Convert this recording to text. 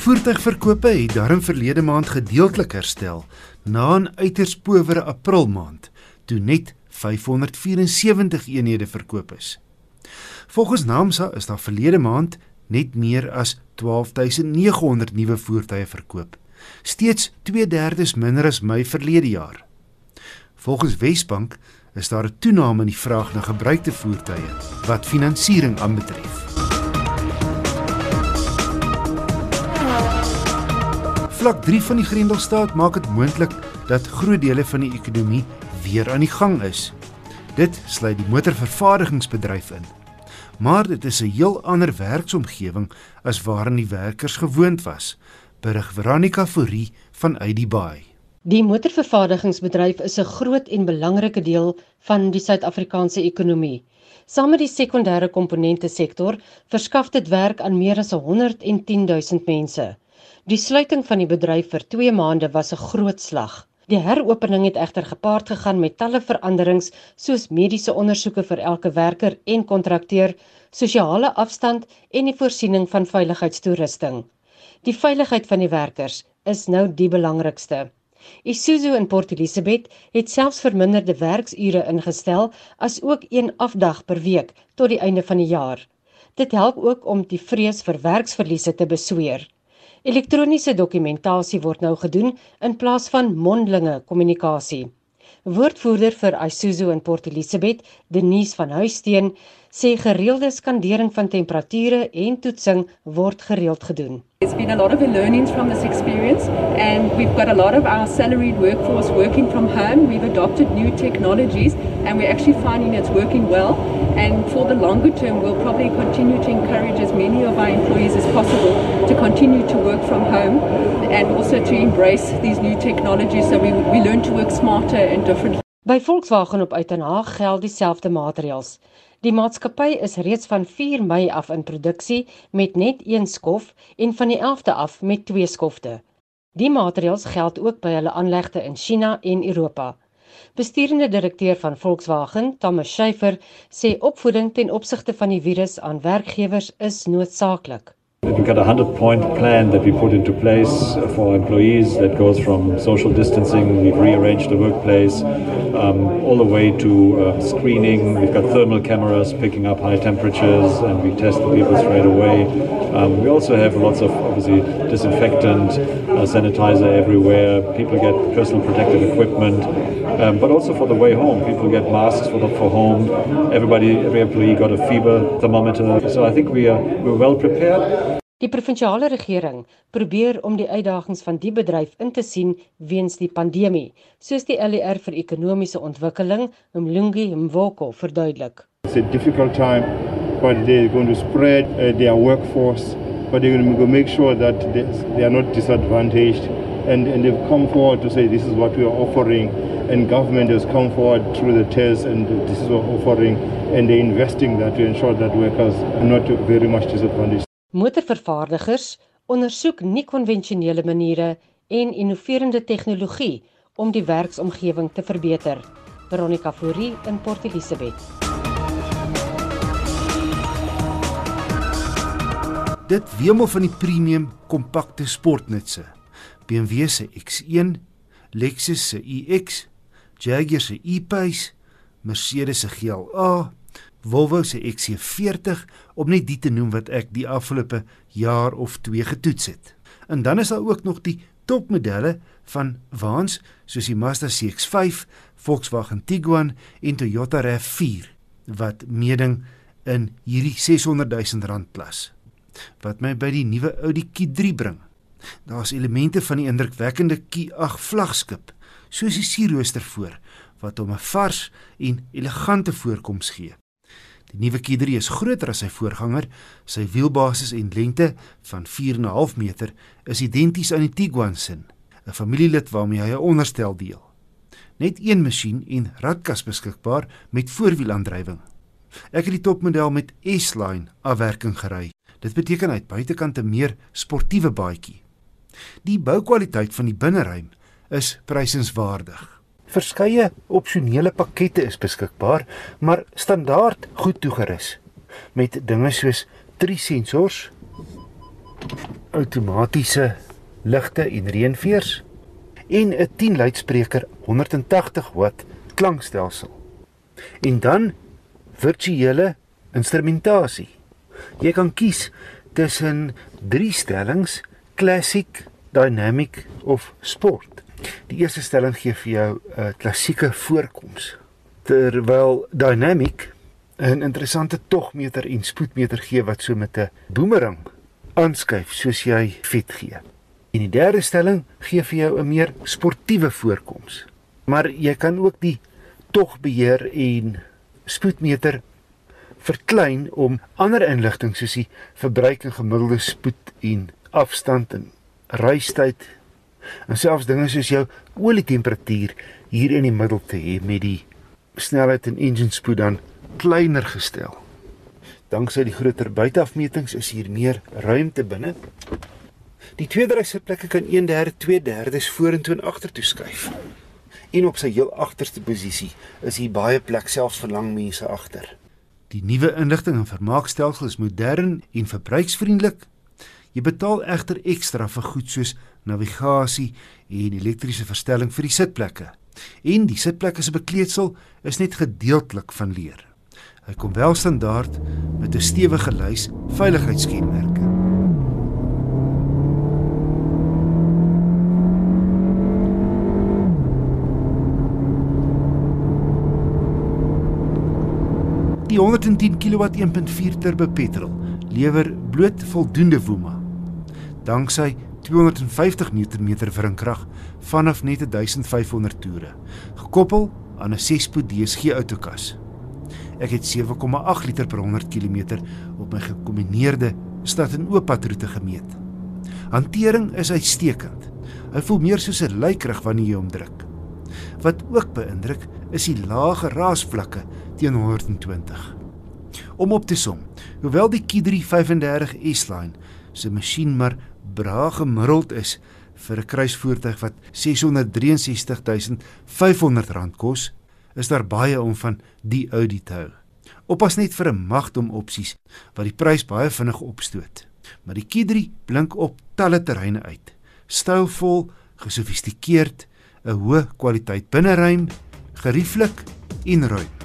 Voertuigverkope het daarin verlede maand gedeeltelik herstel na 'n uiters powere April maand toe net 574 eenhede verkoop is. Volgens Naamsa is daar verlede maand net meer as 12900 nuwe voertuie verkoop, steeds 2/3 minder as Mei verlede jaar. Volgens Wesbank is daar 'n toename in die vraag na gebruikte voertuie wat finansiering aanbetref. Vlak 3 van die Grendelstaat maak dit moontlik dat groot dele van die ekonomie weer aan die gang is. Dit sluit die motorvervaardigingsbedryf in. Maar dit is 'n heel ander werksomgewing as waarin die werkers gewoond was, berig Veronica Fourie van ID Bay. Die motorvervaardigingsbedryf is 'n groot en belangrike deel van die Suid-Afrikaanse ekonomie. Saam met die sekondêre komponente sektor verskaf dit werk aan meer as 110 000 mense. Die sluiting van die bedryf vir 2 maande was 'n groot slag. Die heropening het egter gepaard gegaan met talle veranderings soos mediese ondersoeke vir elke werker en kontrakteur, sosiale afstand en die voorsiening van veiligheidstoerusting. Die veiligheid van die werkers is nou die belangrikste. Isuzu in Port Elizabeth het selfs verminderde werksure ingestel as ook een afdag per week tot die einde van die jaar. Dit help ook om die vrees vir werksverliese te besweer. Elektroniese dokumentasie word nou gedoen in plaas van mondelinge kommunikasie. Woordvoerder vir Isuzu in Port Elizabeth, Denise van Huisteen, sê gereelde skandering van temperature en toetsing word gereeld gedoen. There's been a lot of learnings from this experience, and we've got a lot of our salaried workforce working from home. We've adopted new technologies, and we're actually finding it's working well. And for the longer term, we'll probably continue to encourage as many of our employees as possible to continue to work from home and also to embrace these new technologies so we, we learn to work smarter and differently. By Volkswagen op Uitenhaag geld dieselfde maatreëls. Die maatskappy is reeds van 4 Mei af in produksie met net een skof en van die 11de af met twee skofte. Die maatreëls geld ook by hulle aanlegte in China en Europa. Besturende direkteur van Volkswagen, Thomas Scheifer, sê opvoeding ten opsigte van die virus aan werkgewers is noodsaaklik. We've got a 100 point plan that we put into place for employees that goes from social distancing, we've rearranged the workplace, um, all the way to uh, screening. We've got thermal cameras picking up high temperatures and we test the people straight away. Um, we also have lots of obviously disinfectant, uh, sanitizer everywhere. People get personal protective equipment. Um, but also for the way home, people get masks for, the, for home. Everybody, every employee got a fever thermometer. So I think we are we're well prepared. Die provinsiale regering probeer om die uitdagings van die bedryf in te sien weens die pandemie, soos die LER vir ekonomiese ontwikkeling, Mlungi Mvoko verduidelik. It's a difficult time, but they're going to spread uh, their workforce, but they're going to make sure that they, they are not disadvantaged. And, and they've come forward to say this is what we are offering, and government has come forward through the tests, and this is what we're offering, and they're investing that to ensure that workers are not very much disadvantaged. Motorvervaardigers ondersoek nie konvensionele maniere en innoverende tegnologie om die werksomgewing te verbeter. Veronica Fourie in Port Elizabeth. Dit wemel van die premium kompakte sportnutse. BMW se X1, Lexus se EX, Jaguar se E-Pace, Mercedes se GLA, Volvo se XC40 om net die te noem wat ek die afgelope jaar of 2 getoets het. En dan is daar ook nog die topmodelle van waans soos die Mazda CX-5, Volkswagen Tiguan en Toyota RAV4 wat meeding in hierdie 600 000 rand klas. Wat my by die nuwe Audi Q3 bring. Daar's elemente van die indrukwekkende Q8 vlaggenskap, soos die sierrooster voor wat hom 'n vars en elegante voorkoms gee. Die nuwe Q3 is groter as sy voorganger. Sy wielbasis en lengte van 4.5 meter is identies aan die Tiguan se, 'n familielid waarmee hy 'n onderstel deel. Net een masjien en radkas beskikbaar met voorwielaandrywing. Ek het die topmodel met S-line afwerking gery. Dit beteken het buitekant 'n meer sportiewe baadjie. Die boukwaliteit van die binneruim is prysenswaardig. Verskeie opsionele pakkette is beskikbaar, maar standaard goed toegerus met dinge soos drie sensors, outomatiese ligte en reënveers en 'n 10 luidspreker 180 watt klankstelsel. En dan virtuele instrumentasie. Jy kan kies tussen drie stellings: classic, dynamic of sport. Die eerste stelling gee vir jou 'n klassieke voorkoms, terwyl dynamic 'n interessante togmeter en spoedmeter gee wat so met 'n boomerang aanskuif soos jy vet gee. En die derde stelling gee vir jou 'n meer sportiewe voorkoms. Maar jy kan ook die togbeheer en spoedmeter verklein om ander inligting soos die verbruik en gemiddelde spoed en afstand en reistyd en selfs dinge soos jou olietemperatuur hier in die middel te hê met die snelheid en engine spoed dan kleiner gestel. Danksy die groter buiteafmetings is hier meer ruimte binne. Die tweede ry sitplekke kan 1/3, 2/3 vorentoe en agtertoe skuif. En op sy heel agterste posisie is hier baie plek selfs vir lang mense agter. Die nuwe inligting en vermaakstelsel is modern en verbruiksvriendelik. Jy betaal egter ekstra vir goed soos navigasie en elektriese verstelling vir die sitplekke. En die sitplekke se bekleedsel is net gedeeltelik van leer. Hy kom wel standaard met 'n stewige lys veiligheidskenmerke. Die 110 kW 1.4 turbo petrol lewer bloot voldoende woema. Danksy 250 Nm wrinkrag vanaf net 1500 toere, gekoppel aan 'n 6-spoed DSG outokas. Ek het 7,8 liter per 100 km op my gekombineerde stad en oop padroete gemeet. Hantering is uitstekend. Hy voel meer soos 'n lykrig wanneer jy hom druk. Wat ook beïndruk, is die lae raasvlakke teen 120. Om op te som, hoewel die Q3 35 S-Line se masjien maar braag gemiddeld is vir 'n kruisvoertuig wat R663500 kos, is daar baie om van die Audi te hou. Oppas net vir 'n magdom opsies wat die prys baie vinnig opstoot. Maar die Q3 blink op talle terreine uit. Stylvol, gesofistikeerd, 'n hoë kwaliteit binneruim, gerieflik en ruim.